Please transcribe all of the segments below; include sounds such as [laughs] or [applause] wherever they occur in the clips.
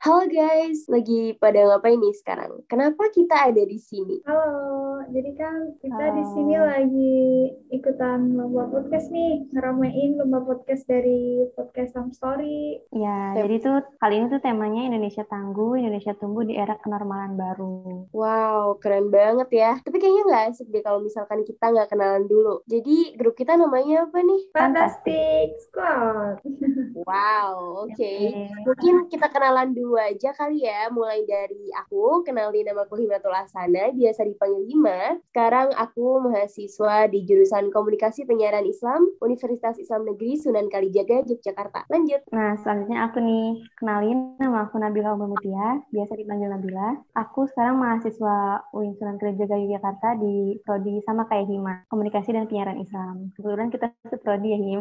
Halo guys, lagi pada ngapain nih sekarang? Kenapa kita ada di sini? Halo, jadi kan kita di sini lagi ikutan lomba podcast nih, ngeramein lomba podcast dari podcast Some Story. Ya, Tem- jadi tuh kali ini tuh temanya Indonesia Tangguh, Indonesia Tumbuh di Era Kenormalan Baru. Wow, keren banget ya. Tapi kayaknya nggak asik deh kalau misalkan kita nggak kenalan dulu. Jadi grup kita namanya apa nih? Fantastic Squad. Wow, oke. Oke. Mungkin kita kenalan dulu aja kali ya, mulai dari aku, kenalin nama aku Himatul Asana, biasa dipanggil Hima. Sekarang aku mahasiswa di jurusan Komunikasi Penyiaran Islam, Universitas Islam Negeri Sunan Kalijaga, Yogyakarta. Lanjut. Nah, selanjutnya aku nih, kenalin nama aku Nabila Umar Mutia, biasa dipanggil Nabila. Aku sekarang mahasiswa UIN Sunan Kalijaga Yogyakarta di Prodi sama kayak Hima, Komunikasi dan Penyiaran Islam. Kebetulan kita seprodi ya, Him.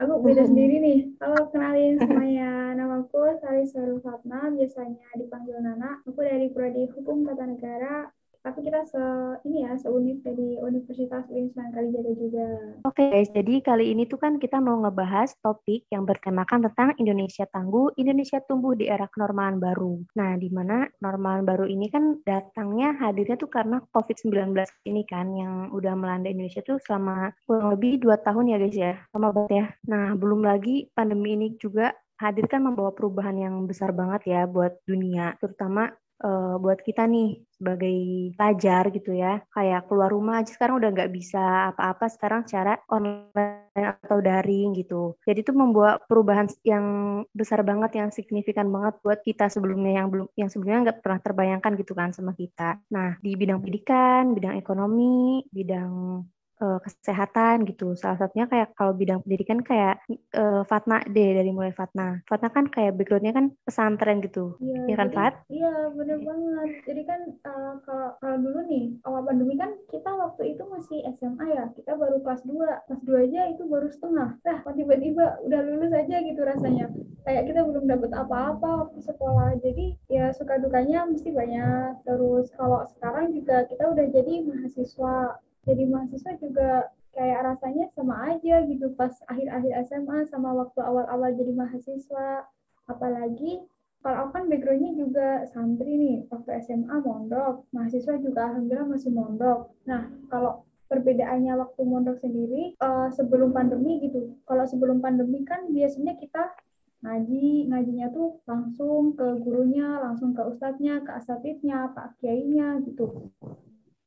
Aku beda sendiri nih. Halo, kenalin semuanya. Namaku Sari Sarul Fatma, biasanya dipanggil Nana. Aku dari Prodi Hukum Tata Negara. Tapi kita se ini ya, seunit dari Universitas UIN Sunan Kalijaga juga. Oke guys, jadi kali ini tuh kan kita mau ngebahas topik yang bertemakan tentang Indonesia Tangguh, Indonesia Tumbuh di Era Kenormalan Baru. Nah, di mana kenormalan baru ini kan datangnya hadirnya tuh karena COVID-19 ini kan yang udah melanda Indonesia tuh selama kurang lebih dua tahun ya guys ya, lama banget ya. Nah, belum lagi pandemi ini juga hadir kan membawa perubahan yang besar banget ya buat dunia, terutama eh, buat kita nih sebagai pelajar gitu ya. Kayak keluar rumah aja sekarang udah nggak bisa apa-apa sekarang secara online atau daring gitu. Jadi itu membawa perubahan yang besar banget yang signifikan banget buat kita sebelumnya yang belum yang sebelumnya nggak pernah terbayangkan gitu kan sama kita. Nah di bidang pendidikan bidang ekonomi bidang eh, kesehatan gitu. Salah satunya kayak kalau bidang pendidikan kayak eh, Fatna deh dari mulai Fatna. Fatna kan kayak backgroundnya kan pesantren gitu. Iya, Iya kan, jadi- Fat? Iya, bener banget. Jadi kan eh, kalau kalau dulu nih, awal pandemi kan kita waktu itu masih SMA ya. Kita baru kelas 2. Kelas 2 aja itu baru setengah. Nah, tiba-tiba udah lulus aja gitu rasanya. Kayak kita belum dapat apa-apa waktu sekolah. Jadi ya suka dukanya mesti banyak. Terus kalau sekarang juga kita udah jadi mahasiswa. Jadi mahasiswa juga kayak rasanya sama aja gitu pas akhir-akhir SMA sama waktu awal-awal jadi mahasiswa. Apalagi kalau aku kan backgroundnya juga santri nih, waktu SMA mondok, mahasiswa juga alhamdulillah masih mondok. Nah, kalau perbedaannya waktu mondok sendiri eh, sebelum pandemi gitu. Kalau sebelum pandemi kan biasanya kita ngaji, ngajinya tuh langsung ke gurunya, langsung ke ustadznya, ke asatidnya, pak kiainya gitu.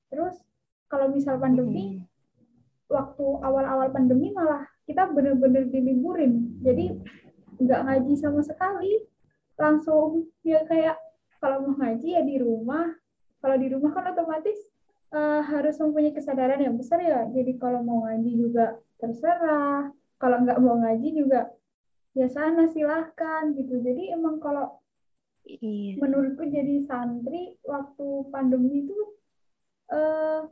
Terus kalau misal pandemi, waktu awal-awal pandemi malah kita bener-bener diliburin. Jadi nggak ngaji sama sekali. Langsung ya kayak kalau mau ngaji ya di rumah. Kalau di rumah kan otomatis eh, harus mempunyai kesadaran yang besar ya. Jadi kalau mau ngaji juga terserah. Kalau nggak mau ngaji juga ya sana silahkan gitu. Jadi emang kalau Iya. menurutku jadi santri waktu pandemi itu eh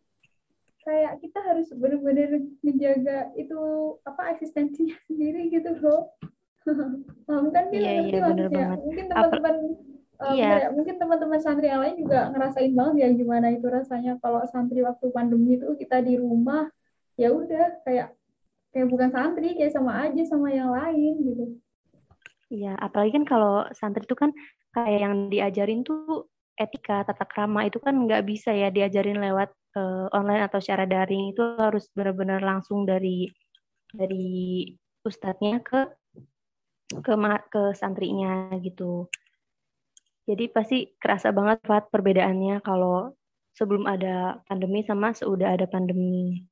kayak kita harus benar-benar menjaga itu apa eksistensinya [laughs] sendiri gitu loh. [laughs] Paham kan dia bener maksudnya? banget. Mungkin teman-teman Iya. bener ya, mungkin teman-teman santri yang lain juga ngerasain banget ya gimana itu rasanya kalau santri waktu pandemi itu kita di rumah ya udah kayak kayak bukan santri kayak sama aja sama yang lain gitu. Iya, apalagi kan kalau santri itu kan kayak yang diajarin tuh etika, tata krama itu kan nggak bisa ya diajarin lewat eh, online atau secara daring. Itu harus benar-benar langsung dari dari ustadznya ke ke ke santrinya gitu. Jadi pasti kerasa banget Fat perbedaannya kalau sebelum ada pandemi sama seudah ada pandemi.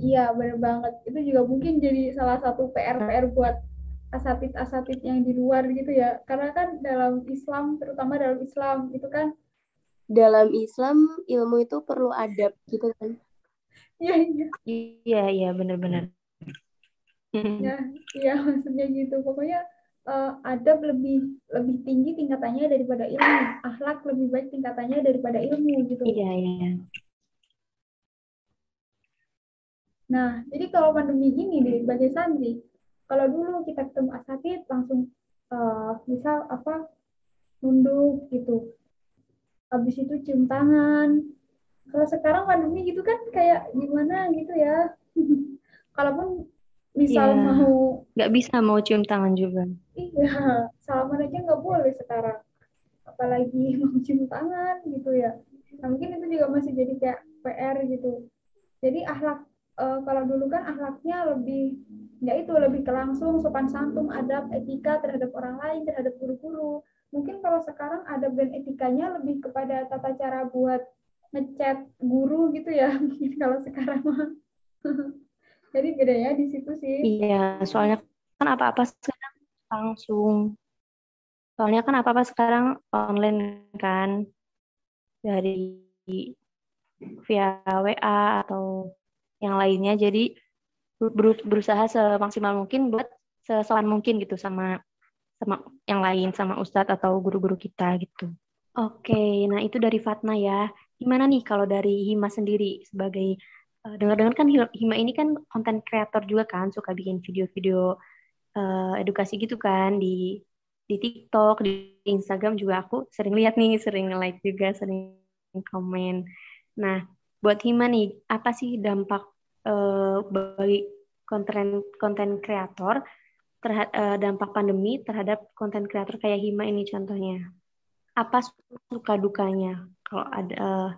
Iya, bener banget. Itu juga mungkin jadi salah satu PR-PR buat asatid-asatid yang di luar gitu ya. Karena kan dalam Islam, terutama dalam Islam, itu kan, Dalam Islam, ilmu itu perlu adab gitu kan. [laughs] iya, iya, Iya, iya benar-benar. iya, iya, [laughs] maksudnya gitu. Pokoknya eh, adab lebih lebih tinggi tingkatannya daripada ilmu. Akhlak lebih baik tingkatannya daripada ilmu gitu. Iya, iya. Nah, jadi kalau pandemi gini nih, sebagai santri, kalau dulu kita ketemu asatid langsung eh, misal apa nunduk gitu. Habis itu cium tangan. Kalau sekarang pandemi gitu kan kayak gimana gitu ya. [laughs] Kalaupun misal Iya. mau nggak bisa mau cium tangan juga. iya salaman aja nggak boleh sekarang apalagi [laughs] mau cium tangan gitu ya nah mungkin itu juga masih jadi kayak PR gitu jadi akhlak eh, kalau dulu kan akhlaknya lebih ya itu lebih langsung sopan santun adab etika terhadap orang lain terhadap guru-guru. Mungkin kalau sekarang adab dan etikanya lebih kepada tata cara buat ngechat guru gitu ya [laughs] mungkin kalau sekarang mah. [laughs] Jadi bedanya di situ sih. Iya, soalnya kan apa-apa sekarang langsung. Soalnya kan apa-apa sekarang online kan. Dari via WA atau yang lainnya. Jadi ber- berusaha semaksimal mungkin buat sesopan mungkin gitu sama sama yang lain sama ustadz atau guru-guru kita gitu. Oke, nah itu dari Fatna ya. Gimana nih kalau dari Hima sendiri sebagai uh, dengar-dengar kan Hima ini kan konten kreator juga kan, suka bikin video-video uh, edukasi gitu kan di di TikTok, di Instagram juga aku sering lihat nih, sering like juga, sering komen. Nah, buat Hima nih, apa sih dampak uh, bagi konten konten kreator terhadap uh, dampak pandemi terhadap konten kreator kayak Hima ini contohnya? Apa suka dukanya kalau ada uh,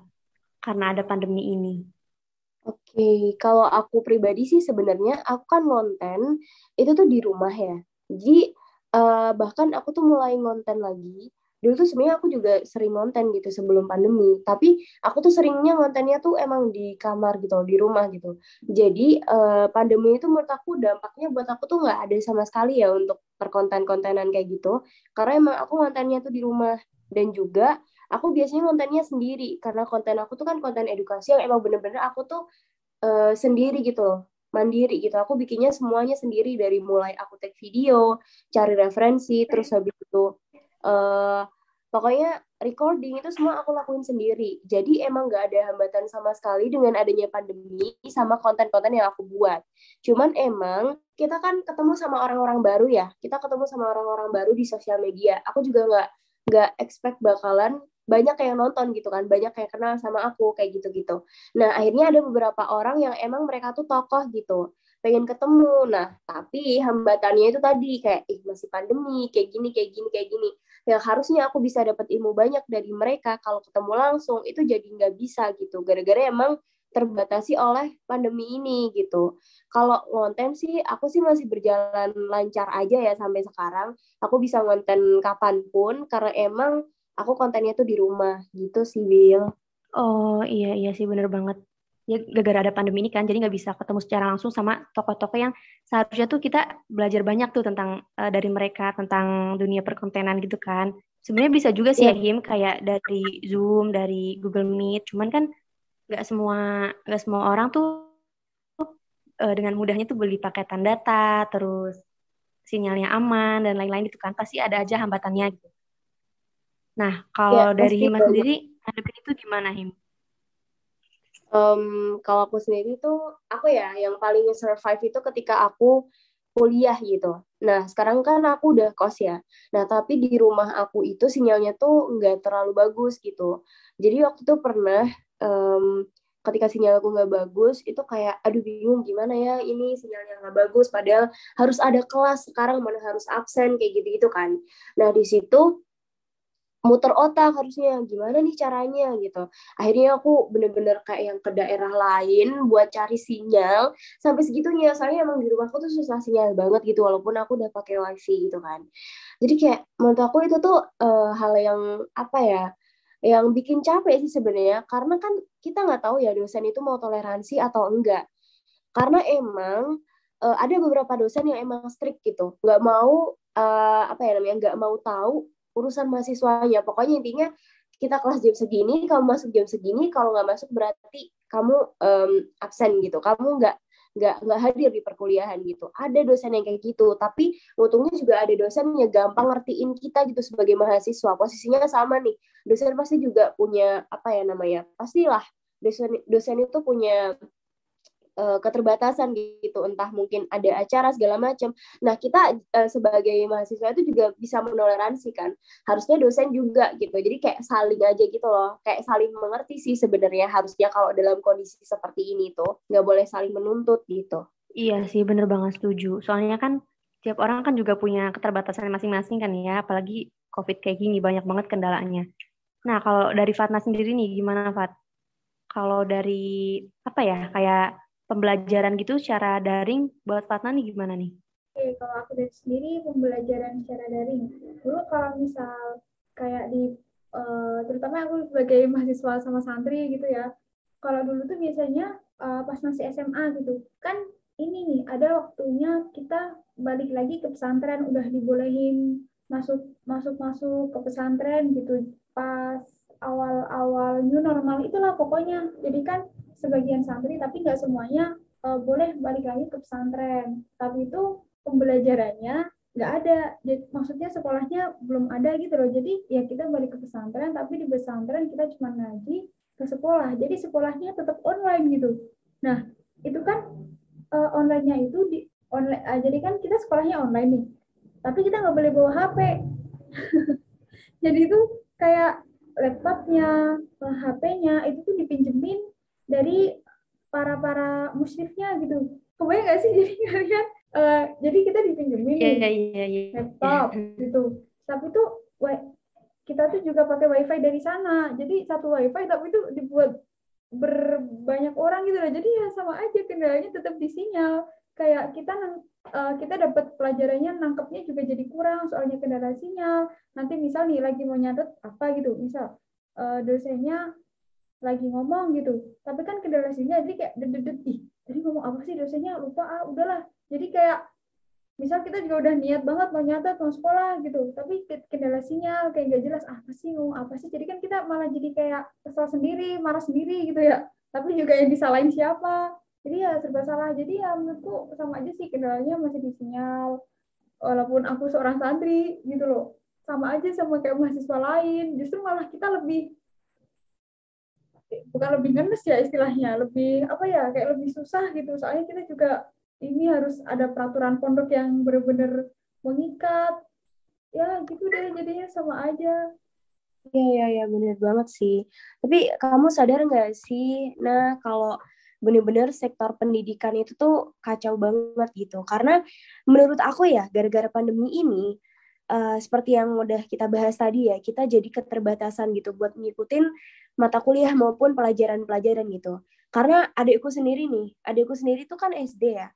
karena ada pandemi ini? Oke, okay. kalau aku pribadi sih sebenarnya aku kan konten itu tuh di rumah ya. Jadi bahkan aku tuh mulai ngonten lagi. Dulu tuh sebenarnya aku juga sering ngonten gitu sebelum pandemi. Tapi aku tuh seringnya ngontennya tuh emang di kamar gitu, di rumah gitu. Jadi uh, pandemi itu menurut aku dampaknya buat aku tuh nggak ada sama sekali ya untuk perkonten-kontenan kayak gitu. Karena emang aku ngontennya tuh di rumah dan juga aku biasanya kontennya sendiri karena konten aku tuh kan konten edukasi yang emang bener-bener aku tuh uh, sendiri gitu mandiri gitu aku bikinnya semuanya sendiri dari mulai aku take video cari referensi terus habis itu uh, pokoknya recording itu semua aku lakuin sendiri. Jadi emang gak ada hambatan sama sekali dengan adanya pandemi sama konten-konten yang aku buat. Cuman emang kita kan ketemu sama orang-orang baru ya. Kita ketemu sama orang-orang baru di sosial media. Aku juga nggak nggak expect bakalan banyak yang nonton gitu kan, banyak yang kenal sama aku kayak gitu-gitu. Nah, akhirnya ada beberapa orang yang emang mereka tuh tokoh gitu, pengen ketemu. Nah, tapi hambatannya itu tadi kayak ih masih pandemi, kayak gini, kayak gini, kayak gini. Yang harusnya aku bisa dapat ilmu banyak dari mereka kalau ketemu langsung itu jadi nggak bisa gitu. Gara-gara emang terbatasi oleh pandemi ini gitu. Kalau konten sih aku sih masih berjalan lancar aja ya sampai sekarang. Aku bisa konten kapan pun karena emang aku kontennya tuh di rumah gitu sih Bill. Oh iya iya sih bener banget. Ya gara-gara ada pandemi ini kan jadi nggak bisa ketemu secara langsung sama tokoh-tokoh yang seharusnya tuh kita belajar banyak tuh tentang uh, dari mereka tentang dunia perkontenan gitu kan. Sebenarnya bisa juga sih yeah. ya Him kayak dari Zoom, dari Google Meet. Cuman kan nggak semua nggak semua orang tuh uh, dengan mudahnya tuh beli paketan data, terus sinyalnya aman dan lain-lain itu kan pasti ada aja hambatannya gitu. Nah, kalau ya, dari Hima sendiri, hadapin itu gimana, Him? Um, kalau aku sendiri tuh, aku ya, yang paling survive itu ketika aku kuliah gitu. Nah, sekarang kan aku udah kos ya. Nah, tapi di rumah aku itu sinyalnya tuh nggak terlalu bagus gitu. Jadi waktu itu pernah, um, ketika sinyal aku nggak bagus, itu kayak, aduh bingung gimana ya ini sinyalnya nggak bagus, padahal harus ada kelas, sekarang mana harus absen, kayak gitu-gitu kan. Nah, di situ muter otak harusnya gimana nih caranya gitu. Akhirnya aku bener-bener kayak yang ke daerah lain buat cari sinyal sampai segitunya. Soalnya emang di rumahku tuh susah sinyal banget gitu walaupun aku udah pakai wifi gitu kan. Jadi kayak menurut aku itu tuh uh, hal yang apa ya yang bikin capek sih sebenarnya. Karena kan kita nggak tahu ya dosen itu mau toleransi atau enggak. Karena emang uh, ada beberapa dosen yang emang strict gitu. Nggak mau uh, apa ya namanya nggak mau tahu urusan mahasiswanya pokoknya intinya kita kelas jam segini kamu masuk jam segini kalau nggak masuk berarti kamu um, absen gitu. Kamu nggak nggak nggak hadir di perkuliahan gitu. Ada dosen yang kayak gitu tapi untungnya juga ada dosen yang gampang ngertiin kita gitu sebagai mahasiswa. Posisinya sama nih. Dosen pasti juga punya apa ya namanya pastilah dosen dosen itu punya uh, keterbatasan gitu entah mungkin ada acara segala macam. Nah kita uh, sebagai mahasiswa itu juga bisa menoleransi kan. Harusnya dosen juga gitu. Jadi kayak saling aja gitu loh. Kayak saling mengerti sih sebenarnya harusnya kalau dalam kondisi seperti ini tuh. Nggak boleh saling menuntut gitu. Iya sih, bener banget setuju. Soalnya kan tiap orang kan juga punya keterbatasan masing-masing kan ya, apalagi COVID kayak gini, banyak banget kendalanya. Nah, kalau dari Fatna sendiri nih, gimana Fat? Kalau dari, apa ya, kayak pembelajaran gitu secara daring, buat Fatna nih gimana nih? Oke, kalau aku dari sendiri pembelajaran secara daring. Dulu kalau misal kayak di, uh, terutama aku sebagai [laughs] mahasiswa sama santri gitu ya, kalau dulu tuh biasanya uh, pas masih SMA gitu, kan ini nih ada waktunya kita balik lagi ke pesantren udah dibolehin masuk masuk masuk ke pesantren gitu pas awal-awal new normal itulah pokoknya jadi kan sebagian santri tapi nggak semuanya uh, boleh balik lagi ke pesantren. Tapi itu pembelajarannya nggak ada. Jadi, maksudnya sekolahnya belum ada gitu loh. Jadi ya kita balik ke pesantren tapi di pesantren kita cuma ngaji ke sekolah. Jadi sekolahnya tetap online gitu. Nah itu kan uh, online-nya itu di online uh, jadi kan kita sekolahnya online nih tapi kita nggak boleh bawa HP [laughs] jadi itu kayak laptopnya HP-nya itu tuh dipinjemin dari para para musyrifnya gitu. Kebayang nggak sih? [laughs] Jadi kalian uh, jadi kita dipinjemin yeah, yeah, yeah, yeah. laptop gitu. Tapi tuh kita tuh juga pakai wifi dari sana. Jadi satu wifi tapi itu dibuat berbanyak orang gitu loh. Jadi ya sama aja kendalanya tetap di sinyal. Kayak kita uh, kita dapat pelajarannya nangkepnya juga jadi kurang soalnya kendala sinyal. Nanti misal nih lagi mau nyatet apa gitu. Misal uh, dosennya lagi ngomong gitu. Tapi kan sinyal jadi kayak dedet ih tadi ngomong apa sih? Dosennya lupa ah udahlah. Jadi kayak misal kita juga udah niat banget mau nyatet mau sekolah gitu. Tapi kendala sinyal kayak gak jelas apa sih ngomong apa sih? Jadi kan kita malah jadi kayak kesal sendiri marah sendiri gitu ya. Tapi juga yang disalahin siapa? Jadi ya serba salah. Jadi ya menurutku sama aja sih kendalanya masih di sinyal. Walaupun aku seorang santri gitu loh. Sama aja sama kayak mahasiswa lain. Justru malah kita lebih bukan lebih ngenes ya istilahnya lebih apa ya kayak lebih susah gitu soalnya kita juga ini harus ada peraturan pondok yang benar-benar mengikat ya gitu deh jadinya sama aja Iya, iya, iya, bener banget sih. Tapi kamu sadar nggak sih, nah kalau bener-bener sektor pendidikan itu tuh kacau banget gitu. Karena menurut aku ya, gara-gara pandemi ini, uh, seperti yang udah kita bahas tadi ya, kita jadi keterbatasan gitu buat ngikutin mata kuliah maupun pelajaran-pelajaran gitu. Karena adikku sendiri nih, adikku sendiri tuh kan SD ya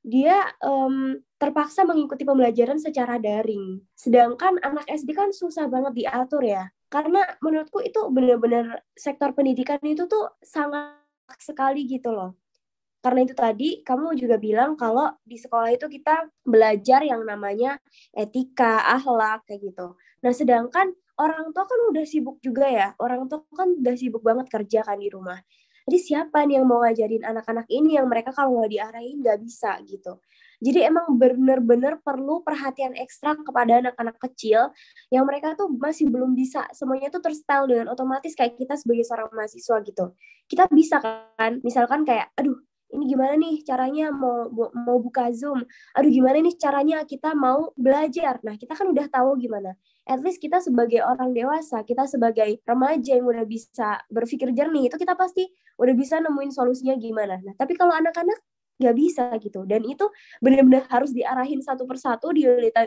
dia um, terpaksa mengikuti pembelajaran secara daring. Sedangkan anak SD kan susah banget diatur ya. Karena menurutku itu benar-benar sektor pendidikan itu tuh sangat sekali gitu loh. Karena itu tadi kamu juga bilang kalau di sekolah itu kita belajar yang namanya etika, akhlak kayak gitu. Nah, sedangkan orang tua kan udah sibuk juga ya. Orang tua kan udah sibuk banget kerja kan di rumah. Jadi siapa nih yang mau ngajarin anak-anak ini yang mereka kalau nggak diarahin nggak bisa gitu. Jadi emang benar-benar perlu perhatian ekstra kepada anak-anak kecil yang mereka tuh masih belum bisa semuanya tuh terstyle dengan otomatis kayak kita sebagai seorang mahasiswa gitu. Kita bisa kan, misalkan kayak, aduh ini gimana nih caranya mau mau buka Zoom. Aduh gimana nih caranya kita mau belajar. Nah, kita kan udah tahu gimana. At least kita sebagai orang dewasa, kita sebagai remaja yang udah bisa berpikir jernih, itu kita pasti udah bisa nemuin solusinya gimana. Nah, tapi kalau anak-anak nggak bisa gitu dan itu benar-benar harus diarahin satu persatu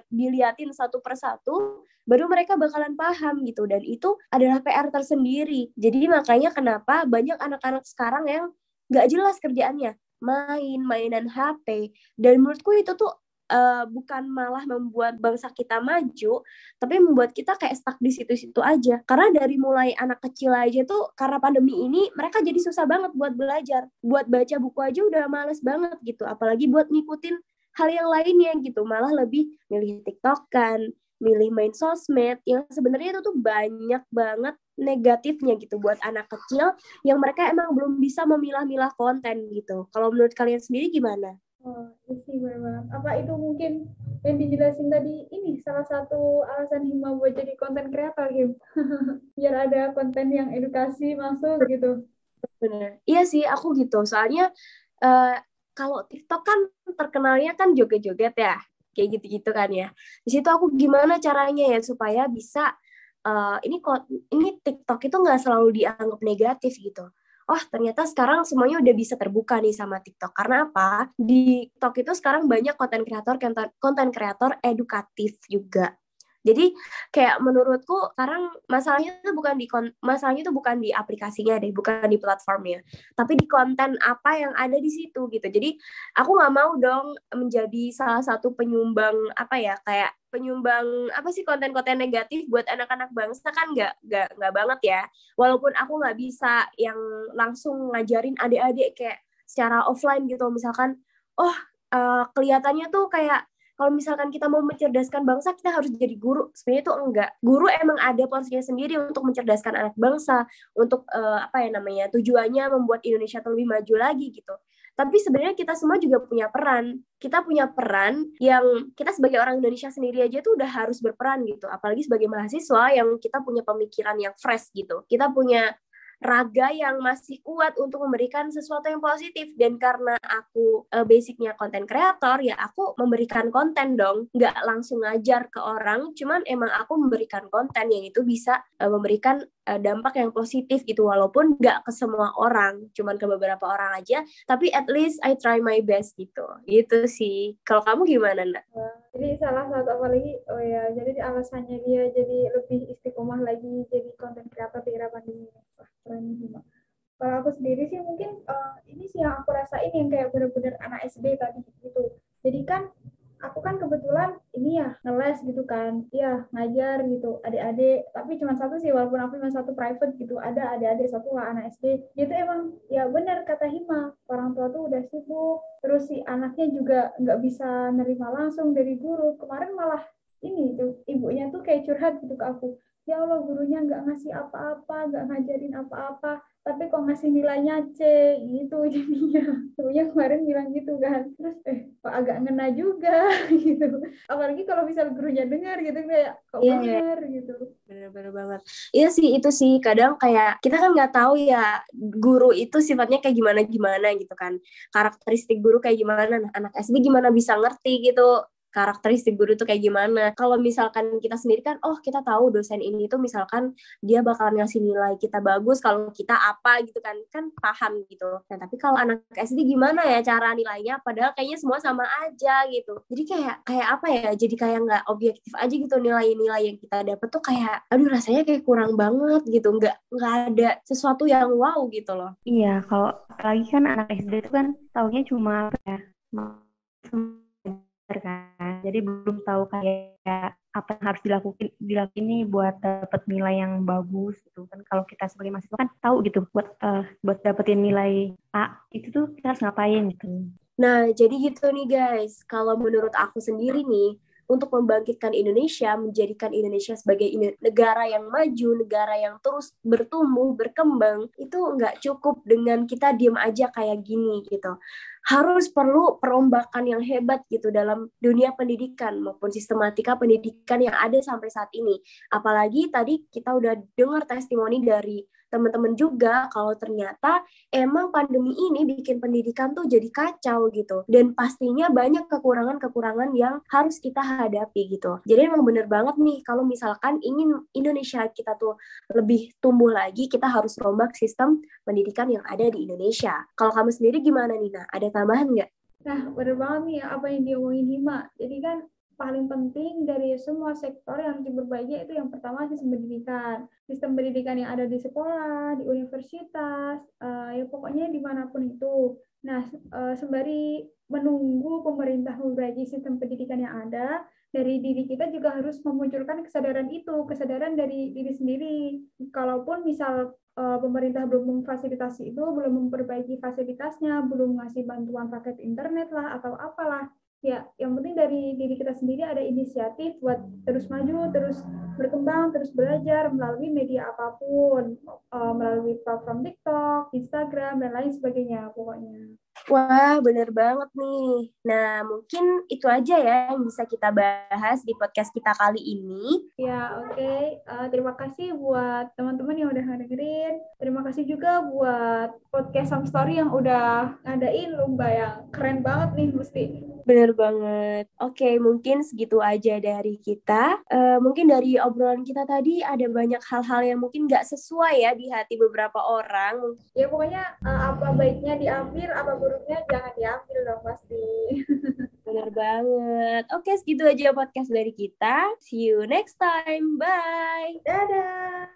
dilihatin satu persatu baru mereka bakalan paham gitu dan itu adalah PR tersendiri jadi makanya kenapa banyak anak-anak sekarang yang nggak jelas kerjaannya. Main mainan HP dan menurutku itu tuh uh, bukan malah membuat bangsa kita maju tapi membuat kita kayak stuck di situ-situ aja. Karena dari mulai anak kecil aja tuh karena pandemi ini mereka jadi susah banget buat belajar. Buat baca buku aja udah males banget gitu. Apalagi buat ngikutin hal yang lainnya gitu. Malah lebih milih TikTok kan milih main sosmed yang sebenarnya itu tuh banyak banget negatifnya gitu buat anak kecil yang mereka emang belum bisa memilah-milah konten gitu. Kalau menurut kalian sendiri gimana? Oh, iya sih benar Apa itu mungkin yang dijelasin tadi ini salah satu alasan Hima buat jadi konten kreator gitu. [laughs] Biar ada konten yang edukasi masuk gitu. Benar. Iya sih, aku gitu. Soalnya uh, kalau TikTok kan terkenalnya kan joget-joget ya. Kayak gitu-gitu kan ya. Di situ aku gimana caranya ya supaya bisa uh, ini ini TikTok itu nggak selalu dianggap negatif gitu. oh ternyata sekarang semuanya udah bisa terbuka nih sama TikTok. Karena apa? Di TikTok itu sekarang banyak konten kreator konten kreator edukatif juga. Jadi kayak menurutku sekarang masalahnya itu bukan di masalahnya itu bukan di aplikasinya deh, bukan di platformnya, tapi di konten apa yang ada di situ gitu. Jadi aku nggak mau dong menjadi salah satu penyumbang apa ya kayak penyumbang apa sih konten-konten negatif buat anak-anak bangsa kan nggak nggak nggak banget ya. Walaupun aku nggak bisa yang langsung ngajarin adik-adik kayak secara offline gitu, misalkan, oh uh, kelihatannya tuh kayak kalau misalkan kita mau mencerdaskan bangsa kita harus jadi guru. Sebenarnya itu enggak. Guru emang ada porsinya sendiri untuk mencerdaskan anak bangsa untuk uh, apa ya namanya tujuannya membuat Indonesia lebih maju lagi gitu. Tapi sebenarnya kita semua juga punya peran. Kita punya peran yang kita sebagai orang Indonesia sendiri aja tuh udah harus berperan gitu. Apalagi sebagai mahasiswa yang kita punya pemikiran yang fresh gitu. Kita punya raga yang masih kuat untuk memberikan sesuatu yang positif. Dan karena aku uh, basicnya konten kreator ya aku memberikan konten dong. Nggak langsung ngajar ke orang cuman emang aku memberikan konten yang itu bisa uh, memberikan uh, dampak yang positif gitu. Walaupun nggak ke semua orang cuman ke beberapa orang aja. Tapi at least I try my best gitu. Gitu sih. Kalau kamu gimana nak? Jadi salah satu apa lagi oh ya jadi alasannya dia jadi lebih istiqomah lagi jadi konten kreator di era pandemi mbak. Kalau aku sendiri sih mungkin uh, ini sih yang aku rasain yang kayak bener-bener anak SD tadi gitu. Jadi kan aku kan kebetulan ini ya ngeles gitu kan. Iya ngajar gitu adik-adik. Tapi cuma satu sih walaupun aku cuma satu private gitu ada adik-adik satu lah anak SD itu emang ya benar kata Hima orang tua tuh udah sibuk. Terus si anaknya juga nggak bisa nerima langsung dari guru. Kemarin malah ini tuh ibunya tuh kayak curhat gitu ke aku ya Allah gurunya nggak ngasih apa-apa, nggak ngajarin apa-apa, tapi kok ngasih nilainya C gitu [laughs] jadinya. Gurunya kemarin bilang gitu kan, terus eh kok agak ngena juga [laughs] gitu. Apalagi kalau misal gurunya dengar gitu kayak kok yeah, iya. bener yeah. gitu. Bener-bener banget. Iya sih itu sih kadang kayak kita kan nggak tahu ya guru itu sifatnya kayak gimana gimana gitu kan. Karakteristik guru kayak gimana. Nah, anak SD gimana bisa ngerti gitu karakteristik guru itu kayak gimana. Kalau misalkan kita sendiri kan, oh kita tahu dosen ini tuh misalkan dia bakalan ngasih nilai kita bagus kalau kita apa gitu kan, kan paham gitu. Nah tapi kalau anak SD gimana ya cara nilainya? Padahal kayaknya semua sama aja gitu. Jadi kayak kayak apa ya? Jadi kayak nggak objektif aja gitu nilai-nilai yang kita dapat tuh kayak, aduh rasanya kayak kurang banget gitu. Nggak nggak ada sesuatu yang wow gitu loh. Iya, kalau apalagi kan anak SD itu kan taunya cuma apa ya? Kan. Jadi belum tahu kayak apa yang harus dilakukan dilakukan ini buat dapat nilai yang bagus gitu. Kan kalau kita sebagai mahasiswa kan tahu gitu buat uh, buat dapetin nilai A itu tuh kita harus ngapain gitu. Nah jadi gitu nih guys. Kalau menurut aku sendiri nih untuk membangkitkan Indonesia, menjadikan Indonesia sebagai negara yang maju, negara yang terus bertumbuh, berkembang, itu nggak cukup dengan kita diem aja kayak gini gitu harus perlu perombakan yang hebat gitu dalam dunia pendidikan maupun sistematika pendidikan yang ada sampai saat ini. Apalagi tadi kita udah dengar testimoni dari teman-teman juga kalau ternyata emang pandemi ini bikin pendidikan tuh jadi kacau gitu dan pastinya banyak kekurangan-kekurangan yang harus kita hadapi gitu jadi emang bener banget nih kalau misalkan ingin Indonesia kita tuh lebih tumbuh lagi kita harus rombak sistem pendidikan yang ada di Indonesia kalau kamu sendiri gimana Nina ada tambahan nggak? Nah, bener banget nih apa yang diomongin Hima. Jadi kan paling penting dari semua sektor yang harus diperbaiki itu yang pertama sistem pendidikan. Sistem pendidikan yang ada di sekolah, di universitas, uh, ya pokoknya di mana pun itu. Nah, uh, sembari menunggu pemerintah memperbaiki sistem pendidikan yang ada, dari diri kita juga harus memunculkan kesadaran itu, kesadaran dari diri sendiri. Kalaupun misal uh, pemerintah belum memfasilitasi itu, belum memperbaiki fasilitasnya, belum ngasih bantuan paket internet lah atau apalah, ya yang penting dari diri kita sendiri ada inisiatif buat terus maju, terus berkembang, terus belajar melalui media apa pun, uh, melalui platform TikTok, Instagram dan lain sebagainya pokoknya. Wah, bener banget nih. Nah, mungkin itu aja ya yang bisa kita bahas di podcast kita kali ini. Ya, oke. Okay. Uh, eh, terima kasih buat teman-teman yang udah dengerin. Terima kasih juga buat podcast Some Story yang udah ngadain lomba yang keren banget nih, mesti. Bener banget. Oke, okay, mungkin segitu aja dari kita. Uh, mungkin dari obrolan kita tadi ada banyak hal-hal yang mungkin nggak sesuai ya di hati beberapa orang. Ya, pokoknya uh, apa baiknya diambil, apa buruk buruknya jangan diambil dong pasti. [laughs] Benar banget. Oke, segitu aja podcast dari kita. See you next time. Bye. Dadah.